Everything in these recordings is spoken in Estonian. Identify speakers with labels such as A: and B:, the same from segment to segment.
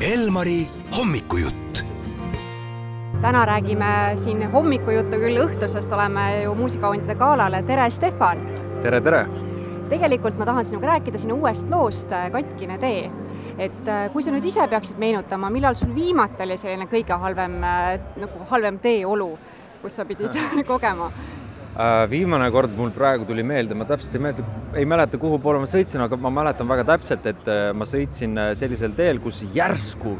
A: Elmari hommikujutt.
B: täna räägime siin hommikujuttu küll õhtusest, oleme ju muusikahundide galale, tere Stefan!
C: tere, tere!
B: tegelikult ma tahan sinuga rääkida sinu uuest loost Katkine tee. et äh, kui sa nüüd ise peaksid meenutama, millal sul viimati oli selline kõige halvem, äh, nagu halvem teeolu, kus sa pidid kogema?
C: Äh, viimane kord mul praegu tuli meelde, ma täpselt ei mäleta, ei mäleta, kuhu poole ma sõitsin, aga ma mäletan väga täpselt, et äh, ma sõitsin äh, sellisel teel, kus järsku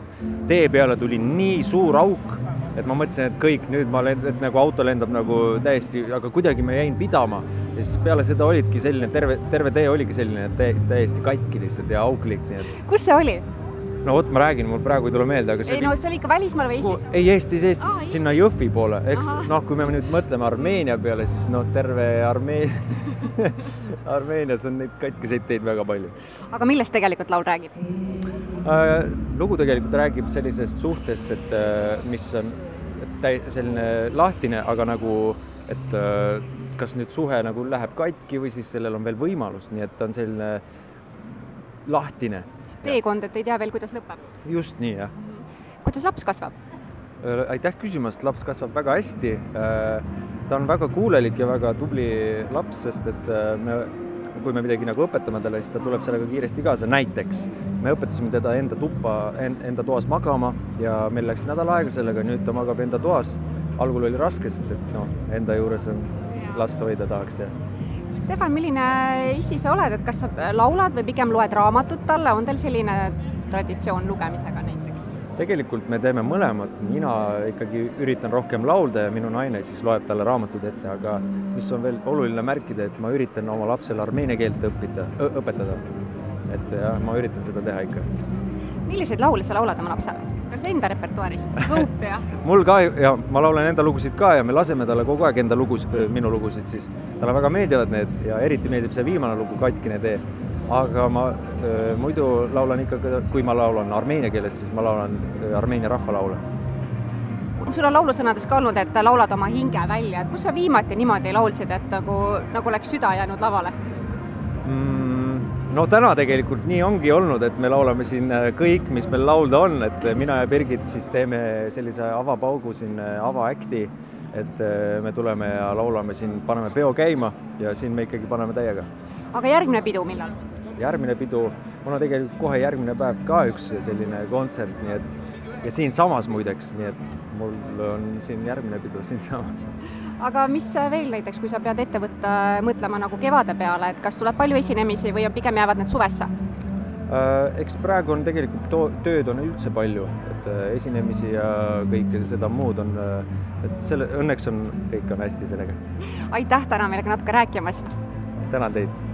C: tee peale tuli nii suur auk, et ma mõtlesin, et kõik, nüüd ma lend-, et nagu auto lendab nagu täiesti, aga kuidagi ma jäin pidama. ja siis peale seda olidki selline terve, terve tee oligi selline täiesti katki lihtsalt ja auklik, nii et.
B: kus see oli?
C: No vot, ma räägin, mul praegu ei tule meelde, aga
B: see ei vist... no see oli ikka välismaal või Eestis?
C: ei, Eestis, Eestis ah,, sinna Jõhvi poole, eks noh, kui me nüüd mõtleme Armeenia peale, siis noh, terve Armeenia Armeenias on neid katkiseid teid väga palju.
B: aga millest tegelikult laul räägib
C: äh,? lugu tegelikult räägib sellisest suhtest, et äh, mis on täi-, selline lahtine, aga nagu, et äh, kas nüüd suhe nagu läheb katki või siis sellel on veel võimalus, nii et ta on selline lahtine
B: teekond, et ei tea veel, kuidas lõpeb.
C: just nii, jah.
B: kuidas laps kasvab?
C: Äh, aitäh küsimast, laps kasvab väga hästi. Äh, ta on väga kuulelik ja väga tubli laps, sest et äh, me, kui me midagi nagu õpetame talle, siis ta tuleb sellega kiiresti kaasa. näiteks me õpetasime teda enda tuppa, enda toas magama ja meil läks nädal aega sellega, nüüd ta magab enda toas. algul oli raske, sest et noh, enda juures on last hoida tahaks ja
B: Stefan, milline issi sa oled, et kas sa laulad või pigem loed raamatut talle, on teil selline traditsioon lugemisega näiteks?
C: tegelikult me teeme mõlemat, mina ikkagi üritan rohkem laulda ja minu naine siis loeb talle raamatud ette, aga mis on veel oluline märkida, et ma üritan oma lapsele armeenia keelt õppida, õpetada. et jah, ma üritan seda teha ikka.
B: Milliseid laule sa laulad oma lapsele? kas enda repertuaarist? Hope, jah?
C: mul ka ja ma laulan enda lugusid ka ja me laseme talle kogu aeg enda lugusid, minu lugusid siis. talle väga meeldivad need ja eriti meeldib see viimane lugu, Katkine tee. aga ma äh, muidu laulan ikka, kui ma laulan armeenia keeles, siis ma laulan Armeenia rahvalaule
B: sul on laulusõnades ka olnud, et laulad oma hinge välja, et kus sa viimati niimoodi laulsid, et nagu, nagu oleks süda jäänud lavale
C: mm,? No täna tegelikult nii ongi olnud, et me laulame siin äh, kõik, mis meil laulda on, et äh, mina ja Birgit siis teeme sellise avapaugu siin, äh, avaäkti, et me tuleme ja laulame siin, paneme peo käima ja siin me ikkagi paneme täiega.
B: aga järgmine pidu millal?
C: järgmine pidu, mul on tegelikult kohe järgmine päev ka üks selline kontsert, nii et ja siinsamas muideks, nii et mul on siin järgmine pidu siinsamas
B: aga mis veel näiteks, kui sa pead ette võtta, mõtlema nagu kevade peale, et kas tuleb palju esinemisi või pigem jäävad need suvesse?
C: Äh, eks praegu on tegelikult tööd on üldse palju, et äh, esinemisi ja kõike seda muud on, äh, et selle, õnneks on, kõik on hästi sellega.
B: aitäh täna meile natuke rääkimast!
C: tänan teid!